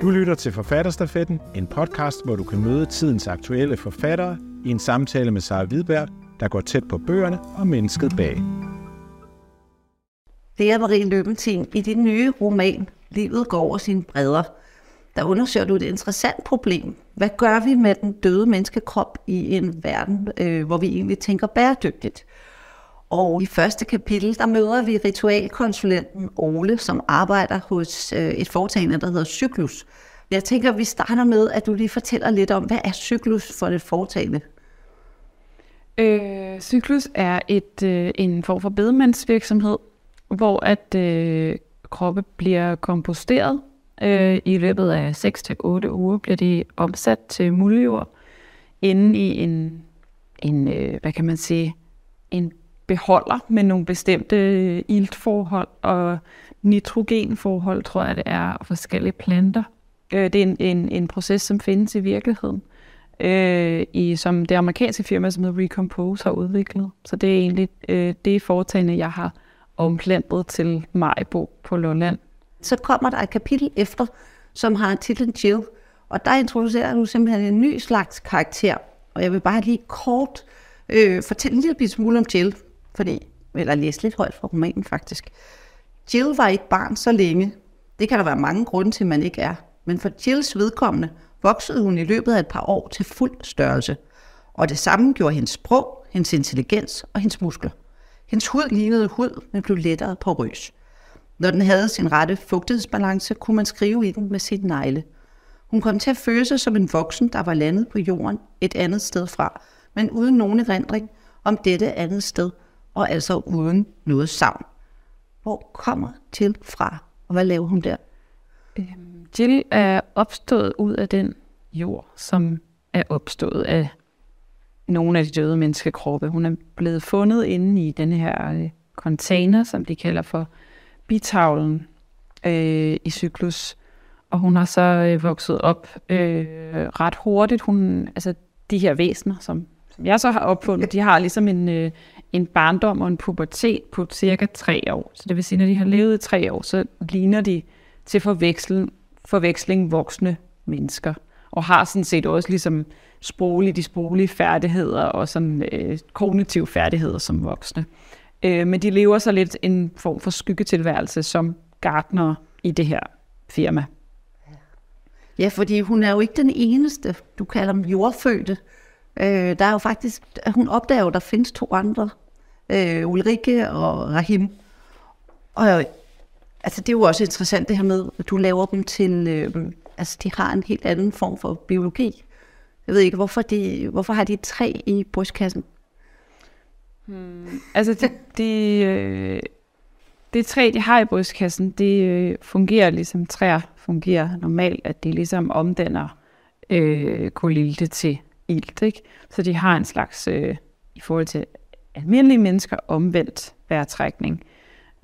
Du lytter til Forfatterstafetten, en podcast, hvor du kan møde tidens aktuelle forfattere i en samtale med Sara Hvidberg, der går tæt på bøgerne og mennesket bag. Det er Marie Løbenting. I din nye roman, Livet går over sine bredder, der undersøger du et interessant problem. Hvad gør vi med den døde menneskekrop i en verden, øh, hvor vi egentlig tænker bæredygtigt? Og i første kapitel, der møder vi ritualkonsulenten Ole, som arbejder hos øh, et foretagende, der hedder Cyklus. Jeg tænker, vi starter med, at du lige fortæller lidt om, hvad er Cyklus for et foretagende? Øh, Cyklus er et øh, en form for bedemandsvirksomhed, hvor at øh, kroppe bliver komposteret. Øh, I løbet af 6-8 uger bliver de omsat til muljord inde i en, en øh, hvad kan man sige, en beholder med nogle bestemte øh, iltforhold og nitrogenforhold, tror jeg det er, og forskellige planter. Øh, det er en, en, en proces, som findes i virkeligheden, øh, i, som det amerikanske firma, som hedder Recompose, har udviklet. Så det er egentlig øh, det foretagende, jeg har omplantet til Majbo på Lolland. Så kommer der et kapitel efter, som har titlen Jill, og der introducerer du simpelthen en ny slags karakter. Og jeg vil bare lige kort øh, fortælle en lille smule om Jill, fordi, eller læste lidt højt fra romanen faktisk. Jill var ikke barn så længe. Det kan der være mange grunde til, at man ikke er. Men for Jills vedkommende voksede hun i løbet af et par år til fuld størrelse. Og det samme gjorde hendes sprog, hendes intelligens og hendes muskler. Hendes hud lignede hud, men blev lettere på røs. Når den havde sin rette fugtighedsbalance, kunne man skrive i den med sit negle. Hun kom til at føle sig som en voksen, der var landet på jorden et andet sted fra, men uden nogen erindring om dette andet sted, og altså uden noget savn. Hvor kommer Jill fra, og hvad laver hun der? Øhm, Jill er opstået ud af den jord, som er opstået af nogle af de døde menneskekroppe. Hun er blevet fundet inde i den her øh, container, som de kalder for bitavlen øh, i cyklus. Og hun har så øh, vokset op øh, ret hurtigt. Hun, altså de her væsener, som, som jeg så har opfundet, de har ligesom en, øh, en barndom og en pubertet på cirka tre år. Så det vil sige, når de har levet i tre år, så ligner de til forveksling, forveksling voksne mennesker. Og har sådan set også ligesom sproglige, de sproglige færdigheder og sådan øh, kognitive færdigheder som voksne. Øh, men de lever så lidt en form for skyggetilværelse som gartner i det her firma. Ja, fordi hun er jo ikke den eneste, du kalder dem jordfødte. Øh, der er jo faktisk, hun opdager at der findes to andre, øh, Ulrike og Rahim. Og altså, det er jo også interessant det her med, at du laver dem til, øh, altså de har en helt anden form for biologi. Jeg ved ikke, hvorfor, de, hvorfor har de tre i brystkassen? Hmm. Altså, det, de, øh, det træ, de har i brystkassen, det øh, fungerer ligesom træer fungerer normalt, at de ligesom omdanner øh, kolilte til ilt. Ikke? Så de har en slags, øh, i forhold til almindelige mennesker, omvendt vejrtrækning.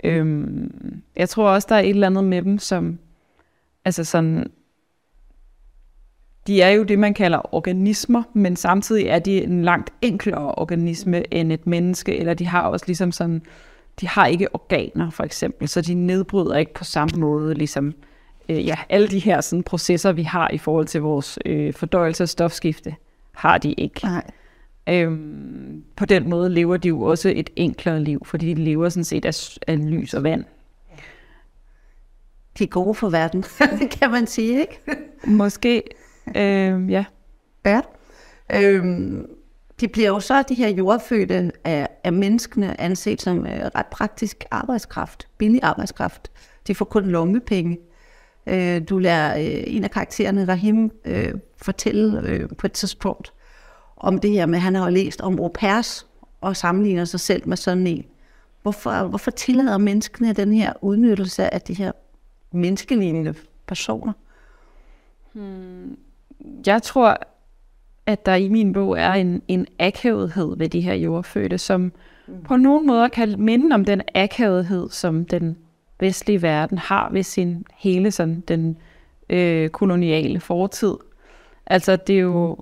Øhm, jeg tror også, der er et eller andet med dem, som altså sådan, de er jo det, man kalder organismer, men samtidig er de en langt enklere organisme end et menneske, eller de har også ligesom sådan, de har ikke organer for eksempel, så de nedbryder ikke på samme måde, ligesom øh, ja, alle de her sådan, processer, vi har i forhold til vores øh, fordøjelse og stofskifte, har de ikke. Nej. Øhm, på den måde lever de jo også et enklere liv, fordi de lever sådan set af, af lys og vand. De er gode for verden, kan man sige, ikke? Måske, øh, ja. Ja. Øhm, de bliver jo så, de her jordfødte af, af menneskene, anset som uh, ret praktisk arbejdskraft, billig arbejdskraft. De får kun lommepenge. Øh, du lærer øh, en af karaktererne, Rahim, øh, fortælle øh, på et tidspunkt om det her med, at han har læst om au pairs og sammenligner sig selv med sådan en. Hvorfor, hvorfor tillader menneskene den her udnyttelse af de her menneskelignende personer? Hmm. Jeg tror, at der i min bog er en, en akavethed ved de her jordfødte, som mm. på nogen måder kan minde om den akavethed, som den vestlige verden har ved sin hele sådan den øh, koloniale fortid. Altså det er jo,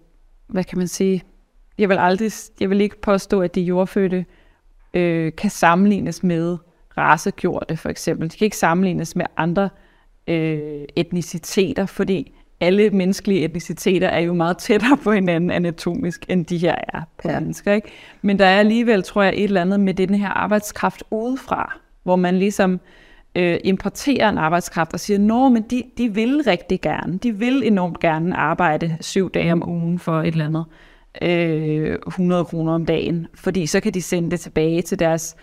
hvad kan man sige, jeg vil aldrig, jeg vil ikke påstå, at de jordfødte øh, kan sammenlignes med racegjorte for eksempel. De kan ikke sammenlignes med andre øh, etniciteter, fordi alle menneskelige etniciteter er jo meget tættere på hinanden anatomisk, end de her er på ja. mennesker. Ikke? Men der er alligevel, tror jeg, et eller andet med den her arbejdskraft udefra, hvor man ligesom øh, importerer en arbejdskraft og siger, nå, men de, de vil rigtig gerne, de vil enormt gerne arbejde syv dage om ugen for et eller andet øh, 100 kroner om dagen, fordi så kan de sende det tilbage til deres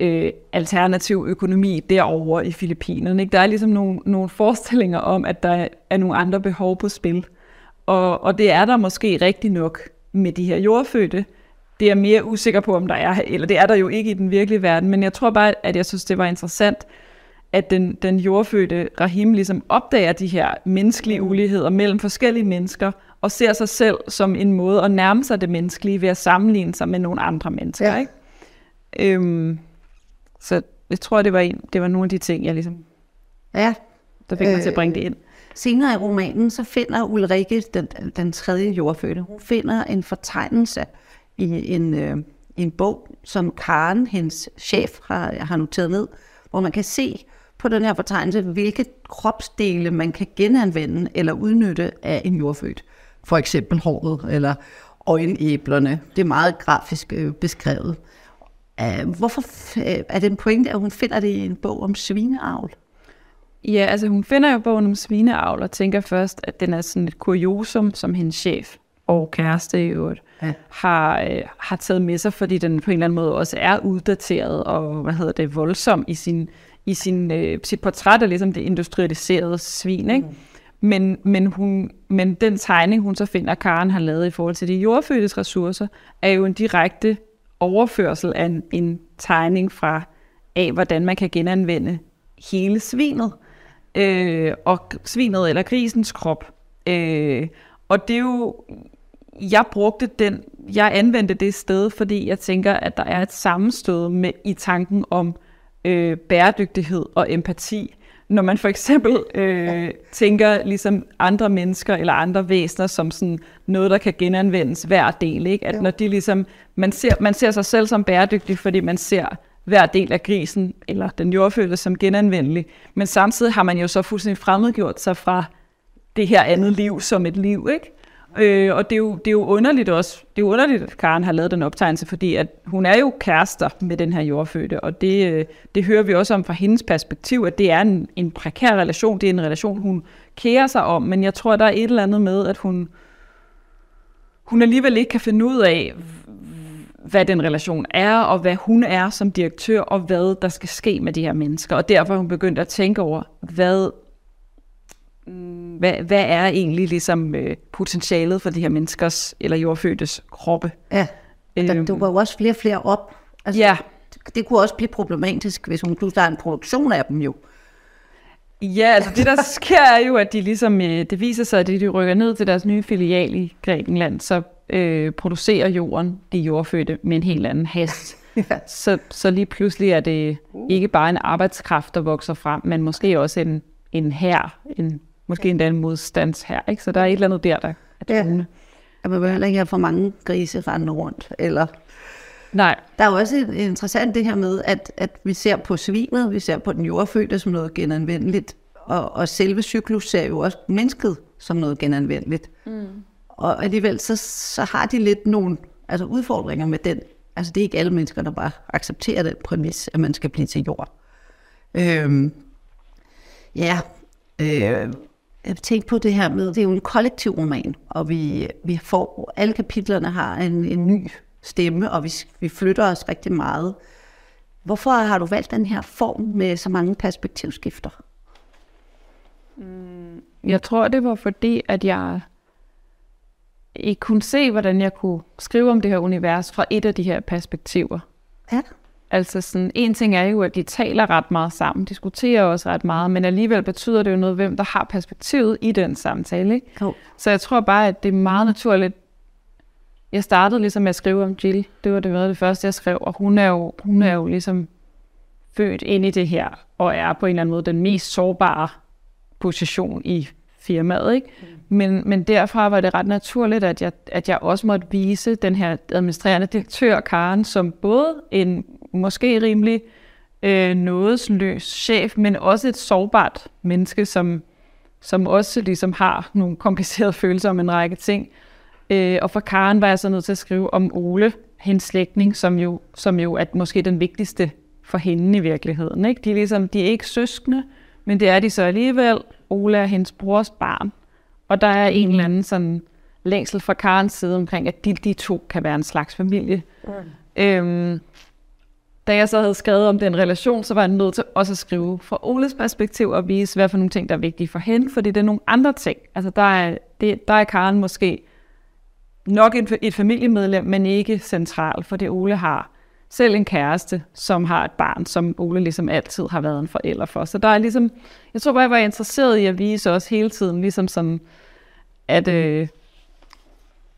øh, alternativ økonomi derovre i Filippinerne. Ikke? Der er ligesom nogle, nogle forestillinger om, at der er nogle andre behov på spil. Og, og det er der måske rigtig nok med de her jordfødte. Det er jeg mere usikker på, om der er, eller det er der jo ikke i den virkelige verden, men jeg tror bare, at jeg synes, det var interessant, at den, den jordfødte Rahim ligesom opdager de her menneskelige uligheder mellem forskellige mennesker, og ser sig selv som en måde at nærme sig det menneskelige ved at sammenligne sig med nogle andre mennesker. Ja. Ikke? Øhm, så jeg tror, det var, en, det var nogle af de ting, jeg ligesom, ja. der fik øh, mig til at bringe det ind. Senere i romanen, så finder Ulrike, den, den tredje jordfødte, hun finder en fortegnelse i en, øh, en bog, som Karen, hendes chef, har, har noteret ned, hvor man kan se på den her fortegnelse, hvilke kropsdele man kan genanvende eller udnytte af en jordfødt. For eksempel håret eller øjenæblerne. Det er meget grafisk øh, beskrevet. Uh, hvorfor uh, er det en pointe, at hun finder det i en bog om svineavl? Ja, altså hun finder jo bogen om svineavl og tænker først, at den er sådan et kuriosum, som hendes chef og kæreste i øvrigt ja. har, øh, har taget med sig, fordi den på en eller anden måde også er uddateret og hvad hedder det, voldsom i sin, i sin, øh, sit portræt af ligesom det industrialiserede svin. Ikke? Mm. Men, men, hun, men den tegning, hun så finder, Karen har lavet i forhold til de jordfødtes ressourcer, er jo en direkte overførsel af en, en tegning fra af, hvordan man kan genanvende hele svinet, øh, og svinet eller grisens krop. Øh, og det er jo, jeg brugte den, jeg anvendte det sted, fordi jeg tænker, at der er et sammenstød med i tanken om øh, bæredygtighed og empati. Når man for eksempel øh, tænker ligesom andre mennesker eller andre væsener som sådan noget, der kan genanvendes hver del. Ikke? At når de ligesom, man ser, man ser sig selv som bæredygtig, fordi man ser hver del af grisen eller den jordfødte som genanvendelig. Men samtidig har man jo så fuldstændig fremmedgjort sig fra det her andet liv som et liv. Ikke? Øh, og det er, jo, det er jo underligt også, det er jo underligt, at Karen har lavet den optegnelse, fordi at hun er jo kærester med den her jordfødte, og det, øh, det hører vi også om fra hendes perspektiv, at det er en, en prekær relation, det er en relation, hun kærer sig om, men jeg tror, der er et eller andet med, at hun, hun alligevel ikke kan finde ud af, hvad den relation er, og hvad hun er som direktør, og hvad der skal ske med de her mennesker. Og derfor er hun begyndt at tænke over, hvad hvad, hvad er egentlig ligesom øh, potentialet for de her menneskers eller jordfødtes kroppe? Ja, der øhm, dukker jo også flere og flere op. Altså, ja. Det, det kunne også blive problematisk, hvis hun pludselig har en produktion af dem jo. Ja, altså det der sker er jo, at de ligesom, øh, det viser sig, at de rykker ned til deres nye filial i Grækenland, så øh, producerer jorden de jordfødte med en helt anden hast. ja. så, så lige pludselig er det ikke bare en arbejdskraft, der vokser frem, men måske også en, en her, en Måske endda en modstands her, ikke? Så der er et eller andet der, der er truende. Ja. Man vil heller ikke have for mange grise rendende rundt, eller... Nej. Der er jo også interessant det her med, at, at vi ser på svinet, vi ser på den jordfødte som noget genanvendeligt, og, og selve cyklus ser jo også mennesket som noget genanvendeligt. Mm. Og alligevel så, så har de lidt nogle altså udfordringer med den. Altså det er ikke alle mennesker, der bare accepterer den præmis, at man skal blive til jord. Øhm, ja, øh, jeg tænkte på det her med, det er jo en kollektiv roman, og vi, vi får, alle kapitlerne har en, en ny stemme, og vi, vi flytter os rigtig meget. Hvorfor har du valgt den her form med så mange perspektivskifter? Mm, jeg tror, det var fordi, at jeg ikke kunne se, hvordan jeg kunne skrive om det her univers fra et af de her perspektiver. Ja. Altså sådan, en ting er jo, at de taler ret meget sammen, diskuterer også ret meget, men alligevel betyder det jo noget, hvem der har perspektivet i den samtale. Ikke? Oh. Så jeg tror bare, at det er meget naturligt. Jeg startede ligesom med at skrive om Jill. Det var det, var det første, jeg skrev, og hun er, jo, hun er jo ligesom født ind i det her, og er på en eller anden måde den mest sårbare position i firmaet. Ikke? Mm. Men, men derfra var det ret naturligt, at jeg, at jeg også måtte vise den her administrerende direktør, Karen, som både en måske rimelig øh, nådesløs chef, men også et sårbart menneske, som, som også ligesom har nogle komplicerede følelser om en række ting. Øh, og for Karen var jeg så nødt til at skrive om Ole, hendes slægtning, som jo, som jo er måske den vigtigste for hende i virkeligheden. Ikke? De, er ligesom, de er ikke søskende, men det er de så alligevel. Ole er hendes brors barn. Og der er en eller anden sådan længsel fra Karens side omkring, at de, de to kan være en slags familie. Mm. Øhm, da jeg så havde skrevet om den relation, så var jeg nødt til også at skrive fra Oles perspektiv og vise, hvad for nogle ting, der er vigtige for hende, fordi det er nogle andre ting. Altså der er, det, der er Karen måske nok et, et familiemedlem, men ikke central, for det Ole har selv en kæreste, som har et barn, som Ole ligesom altid har været en forælder for. Så der er ligesom, jeg tror bare, jeg var interesseret i at vise også hele tiden, ligesom sådan, at øh,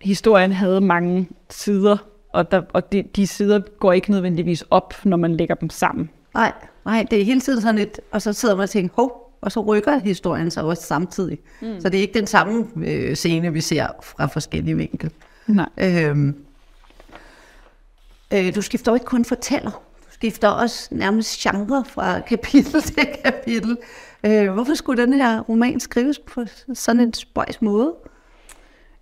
historien havde mange sider, og, der, og de, de sider går ikke nødvendigvis op, når man lægger dem sammen. Nej, nej, det er hele tiden sådan et, og så sidder man og tænker, hov, og så rykker historien sig også samtidig. Mm. Så det er ikke den samme øh, scene, vi ser fra forskellige vinkel. Nej. Øhm, øh, du skifter jo ikke kun fortæller, du skifter også nærmest genre fra kapitel til kapitel. Øh, hvorfor skulle den her roman skrives på sådan en spøjs måde?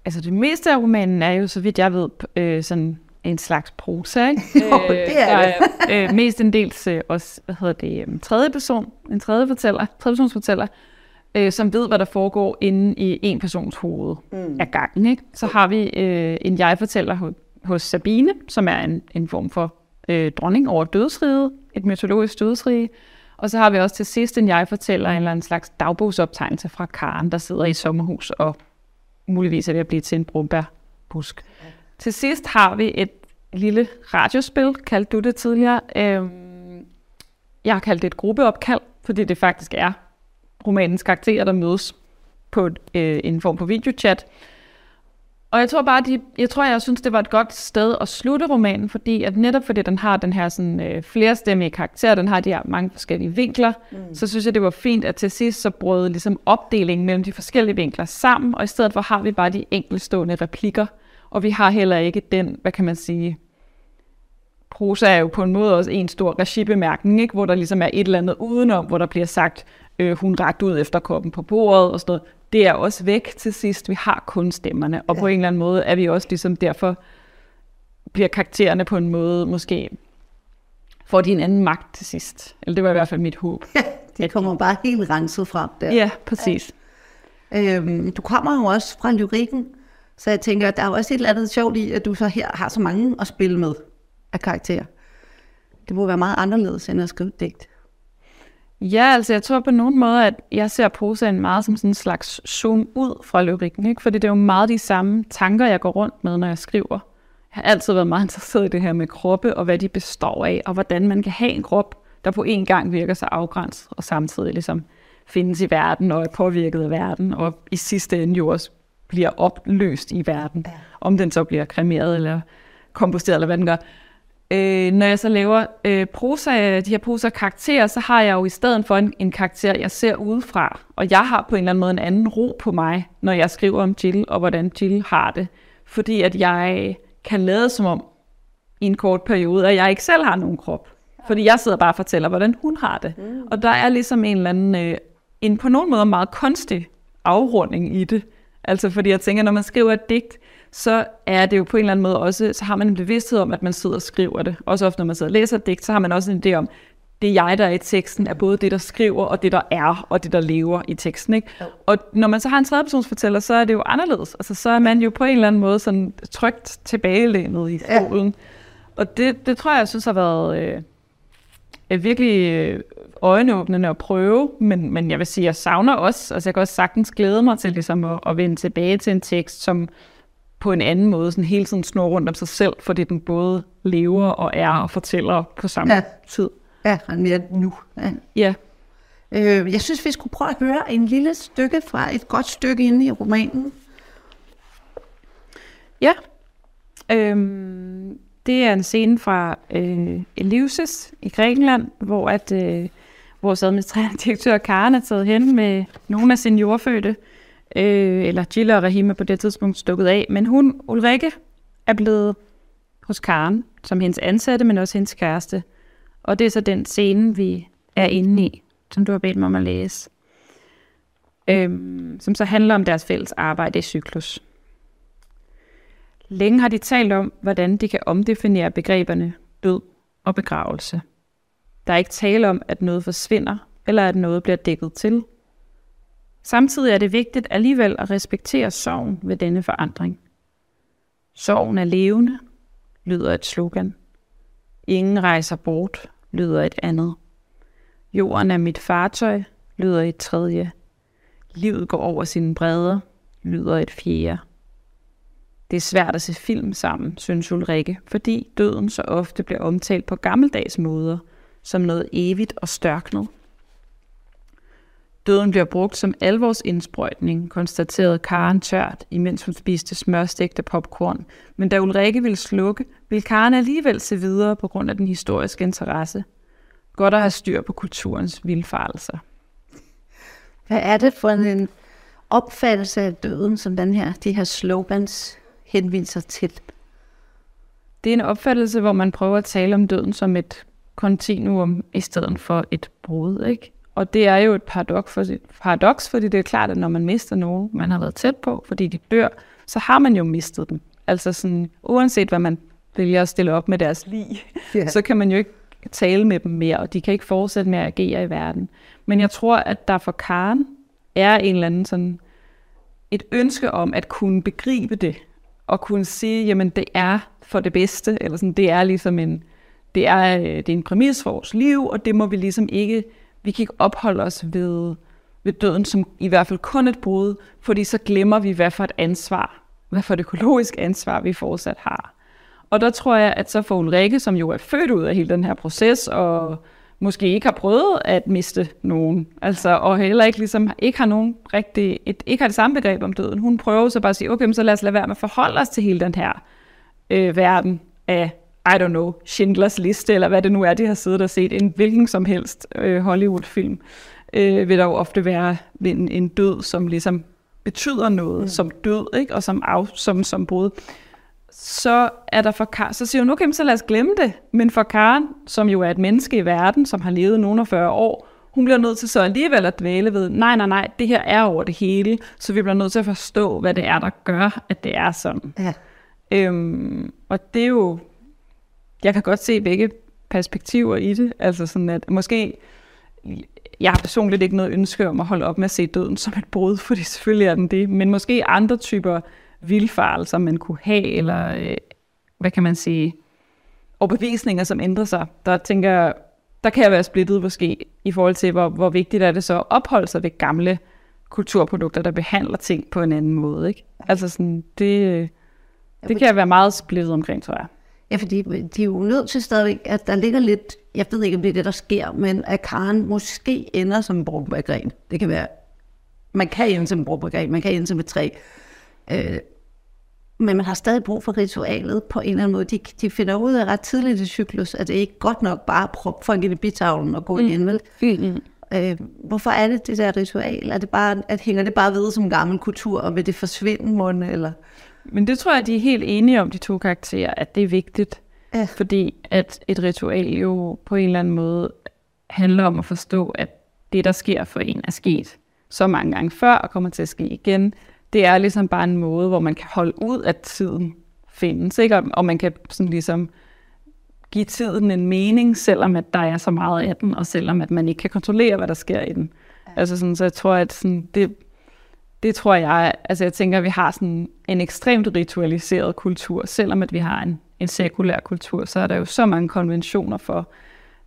Altså det meste af romanen er jo, så vidt jeg ved, øh, sådan en slags prosa, ikke? jo, det er det. er øh, mest en dels øh, også, hvad hedder det, um, tredje person, en tredje fortæller, tredje persons fortæller, øh, som ved, hvad der foregår inde i en persons hoved mm. af gangen, ikke? Så har vi øh, en jeg-fortæller hos, hos Sabine, som er en, en form for øh, dronning over dødsriget, et mytologisk dødsrige, og så har vi også til sidst en jeg-fortæller, en eller anden slags dagbogsoptegnelse fra Karen, der sidder i sommerhus og muligvis er ved at blive til en brumbærbusk. Til sidst har vi et lille radiospil, kaldte du det tidligere. Øhm, jeg har kaldt det et gruppeopkald, fordi det faktisk er romanens karakterer, der mødes på et, øh, en form for videochat. Og jeg tror bare, de, jeg tror, jeg synes, det var et godt sted at slutte romanen, fordi at netop fordi den har den her sådan, øh, flerstemmige karakter, den har de her mange forskellige vinkler, mm. så synes jeg, det var fint, at til sidst så brød ligesom opdelingen mellem de forskellige vinkler sammen, og i stedet for har vi bare de enkeltstående replikker, og vi har heller ikke den, hvad kan man sige, prosa er jo på en måde også en stor regibemærkning, ikke? hvor der ligesom er et eller andet udenom, hvor der bliver sagt, øh, hun rakte ud efter koppen på bordet og sådan noget. Det er også væk til sidst. Vi har kun stemmerne, og ja. på en eller anden måde er vi også ligesom derfor, bliver karaktererne på en måde måske, får de en anden magt til sidst. Eller det var i hvert fald mit håb. Ja, de kommer bare helt renset frem der. Ja, præcis. Ja. Øhm, du kommer jo også fra lyrikken, så jeg tænker, der er også et eller andet sjovt i, at du så her har så mange at spille med af karakterer. Det må være meget anderledes end at skrive digt. Ja, altså jeg tror på nogen måde, at jeg ser prosaen meget som sådan en slags zoom ud fra lyrikken, ikke? fordi det er jo meget de samme tanker, jeg går rundt med, når jeg skriver. Jeg har altid været meget interesseret i det her med kroppe, og hvad de består af, og hvordan man kan have en krop, der på en gang virker så afgrænset, og samtidig ligesom findes i verden, og er påvirket af verden, og i sidste ende jo også bliver opløst i verden. Ja. Om den så bliver kremeret, eller komposteret, eller hvad den gør. Øh, når jeg så laver øh, prosa, de her prosa karakterer, så har jeg jo i stedet for en, en karakter, jeg ser udefra. Og jeg har på en eller anden måde en anden ro på mig, når jeg skriver om Jill, og hvordan Jill har det. Fordi at jeg kan lade som om i en kort periode, at jeg ikke selv har nogen krop. Fordi jeg sidder bare og fortæller, hvordan hun har det. Mm. Og der er ligesom en eller anden, øh, en på nogen måde meget kunstig afrunding i det. Altså fordi jeg tænker, når man skriver et digt, så er det jo på en eller anden måde også, så har man en bevidsthed om, at man sidder og skriver det. Også ofte, når man sidder og læser et digt, så har man også en idé om, det jeg, der er i teksten, er både det, der skriver, og det, der er, og det, der lever i teksten. Ikke? Og når man så har en tredjepersonsfortæller, så er det jo anderledes. Altså, så er man jo på en eller anden måde sådan trygt tilbagelænet i stolen. Ja. Og det, det tror jeg, jeg synes har været øh, virkelig øh, øjenåbnende at prøve, men, men jeg vil sige, jeg savner også, altså jeg kan også sagtens glæde mig til ligesom at, at vende tilbage til en tekst, som, på en anden måde sådan hele tiden snor rundt om sig selv, fordi den både lever og er og fortæller på samme ja. tid. Ja, og mere nu. Ja. ja. Øh, jeg synes, vi skulle prøve at høre en lille stykke fra et godt stykke inde i romanen. Ja. Øhm, det er en scene fra øh, Eleusis i Grækenland, hvor at øh, vores administrerende direktør Karen er taget hen med nogle af sine jordfødte øh, eller Gilla og Rahima på det tidspunkt stukket af, men hun, Ulrike, er blevet hos Karen, som hendes ansatte, men også hendes kæreste. Og det er så den scene, vi er inde i, som du har bedt mig om at læse. Øhm, som så handler om deres fælles arbejde i cyklus. Længe har de talt om, hvordan de kan omdefinere begreberne død og begravelse. Der er ikke tale om, at noget forsvinder, eller at noget bliver dækket til. Samtidig er det vigtigt alligevel at respektere sorgen ved denne forandring. Sorgen er levende, lyder et slogan. Ingen rejser bort, lyder et andet. Jorden er mit fartøj, lyder et tredje. Livet går over sine bredder, lyder et fjerde. Det er svært at se film sammen, synes Ulrikke, fordi døden så ofte bliver omtalt på gammeldags måder, som noget evigt og størknet. Døden bliver brugt som alvorsindsprøjtning, konstaterede Karen tørt, imens hun spiste smørstegte popcorn. Men da Ulrikke ville slukke, ville Karen alligevel se videre på grund af den historiske interesse. Godt at have styr på kulturens vildfarelser. Hvad er det for en opfattelse af døden, som den her, de her slogans henviser til? Det er en opfattelse, hvor man prøver at tale om døden som et kontinuum i stedet for et brud. Ikke? Og det er jo et paradoks, for, paradoks, fordi det er klart, at når man mister nogen, man har været tæt på, fordi de dør, så har man jo mistet dem. Altså sådan, uanset hvad man vælger at stille op med deres liv, yeah. så kan man jo ikke tale med dem mere, og de kan ikke fortsætte med at agere i verden. Men jeg tror, at der for Karen er en eller anden sådan et ønske om at kunne begribe det, og kunne sige, jamen det er for det bedste, eller sådan, det er ligesom en, det er, øh, det er en præmis for vores liv, og det må vi ligesom ikke, vi kan ikke opholde os ved, ved døden som i hvert fald kun et brud, fordi så glemmer vi, hvad for et ansvar, hvad for et økologisk ansvar, vi fortsat har. Og der tror jeg, at så for Ulrikke, som jo er født ud af hele den her proces, og måske ikke har prøvet at miste nogen, altså, og heller ikke, ligesom, ikke har nogen rigtig, et, ikke har det samme begreb om døden. Hun prøver så bare at sige, okay, så lad os lade være med at forholde os til hele den her øh, verden af, I don't know, Schindlers liste, eller hvad det nu er, de har siddet og set, en hvilken som helst øh, Hollywood-film, øh, vil der jo ofte være en, en død, som ligesom betyder noget mm. som død, ikke? og som, af, som, som brud så er der for Karen, så siger hun, okay, så lad os glemme det. Men for Karen, som jo er et menneske i verden, som har levet nogle 40 år, hun bliver nødt til så alligevel at dvæle ved, nej, nej, nej, det her er over det hele, så vi bliver nødt til at forstå, hvad det er, der gør, at det er sådan. Ja. Øhm, og det er jo, jeg kan godt se begge perspektiver i det, altså sådan at måske, jeg har personligt ikke noget ønske om at holde op med at se døden som et brud, fordi selvfølgelig er den det, men måske andre typer vildfarelser, man kunne have, eller øh, hvad kan man sige, overbevisninger, som ændrer sig. Der tænker jeg, der kan jeg være splittet måske i forhold til, hvor, hvor vigtigt er det så at opholde sig ved gamle kulturprodukter, der behandler ting på en anden måde. Ikke? Altså sådan, det, det kan jeg være meget splittet omkring, tror jeg. Ja, fordi de er jo nødt til stadigvæk, at der ligger lidt, jeg ved ikke, om det er det, der sker, men at Karen måske ender som en brugbargren. Det kan være, man kan ende som en brugbargren, man kan ende som et træ. Øh, men man har stadig brug for ritualet på en eller anden måde. De, de finder ud af ret tidligt i cyklus, at det ikke er godt nok bare at proppe folk i bitavlen og gå mm. ind, vel? Mm. Øh, hvorfor er det det der ritual? Er det bare, at hænger det bare ved som gammel kultur, og vil det forsvinde måned, eller? Men det tror jeg, de er helt enige om, de to karakterer, at det er vigtigt. Ja. Fordi at et ritual jo på en eller anden måde handler om at forstå, at det, der sker for en, er sket så mange gange før, og kommer til at ske igen det er ligesom bare en måde, hvor man kan holde ud, at tiden findes, ikke? Og, og man kan sådan ligesom give tiden en mening, selvom at der er så meget af den, og selvom at man ikke kan kontrollere, hvad der sker i den. Ja. Altså sådan, så jeg tror, at sådan, det, det tror jeg, altså jeg tænker, at vi har sådan en ekstremt ritualiseret kultur, selvom at vi har en, en sekulær kultur, så er der jo så mange konventioner for,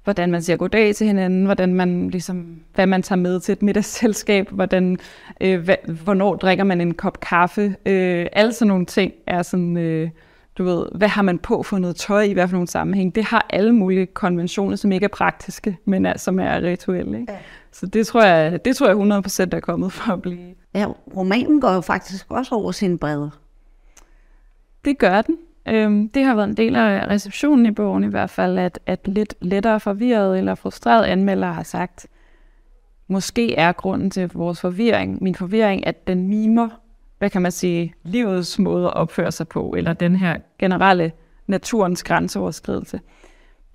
hvordan man siger goddag til hinanden, hvordan man ligesom, hvad man tager med til et middagsselskab, hvordan, øh, hvad, hvornår drikker man en kop kaffe. Øh, alle sådan nogle ting er sådan, øh, du ved, hvad har man på for noget tøj i hvad for nogle sammenhæng. Det har alle mulige konventioner, som ikke er praktiske, men er, som er rituelle. Ikke? Ja. Så det tror jeg, det tror jeg 100% er kommet for at blive. Ja, romanen går jo faktisk også over sine bredder. Det gør den. Øhm, det har været en del af receptionen i bogen i hvert fald, at, at lidt lettere forvirret eller frustreret anmelder har sagt, måske er grunden til vores forvirring, min forvirring, at den mimer, hvad kan man sige, livets måde at opføre sig på, eller den her generelle naturens grænseoverskridelse.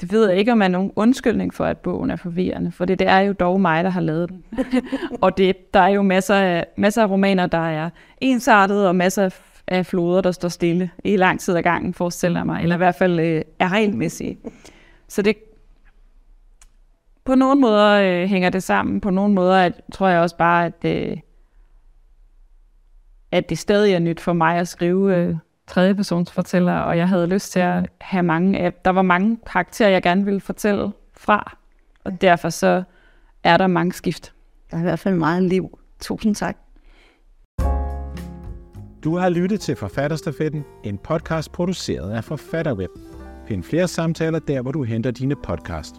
det ved jeg ikke, om er nogen undskyldning for, at bogen er forvirrende, for det, det er jo dog mig, der har lavet den. og det, der er jo masser af, masser af romaner, der er ensartede, og masser af, af floder, der står stille i lang tid ad gangen, forestiller mig, eller i hvert fald øh, er regelmæssige. Så det, på nogle måder øh, hænger det sammen, på nogle måder at, tror jeg også bare, at, øh, at det stadig er nyt for mig at skrive øh, tredjepersonsfortæller, og jeg havde lyst til at have mange af, der var mange karakterer, jeg gerne ville fortælle fra, og derfor så er der mange skift. Der er i hvert fald meget liv. Tusind tak. Du har lyttet til Forfatterstafetten, en podcast produceret af Forfatterweb. Find flere samtaler der, hvor du henter dine podcast.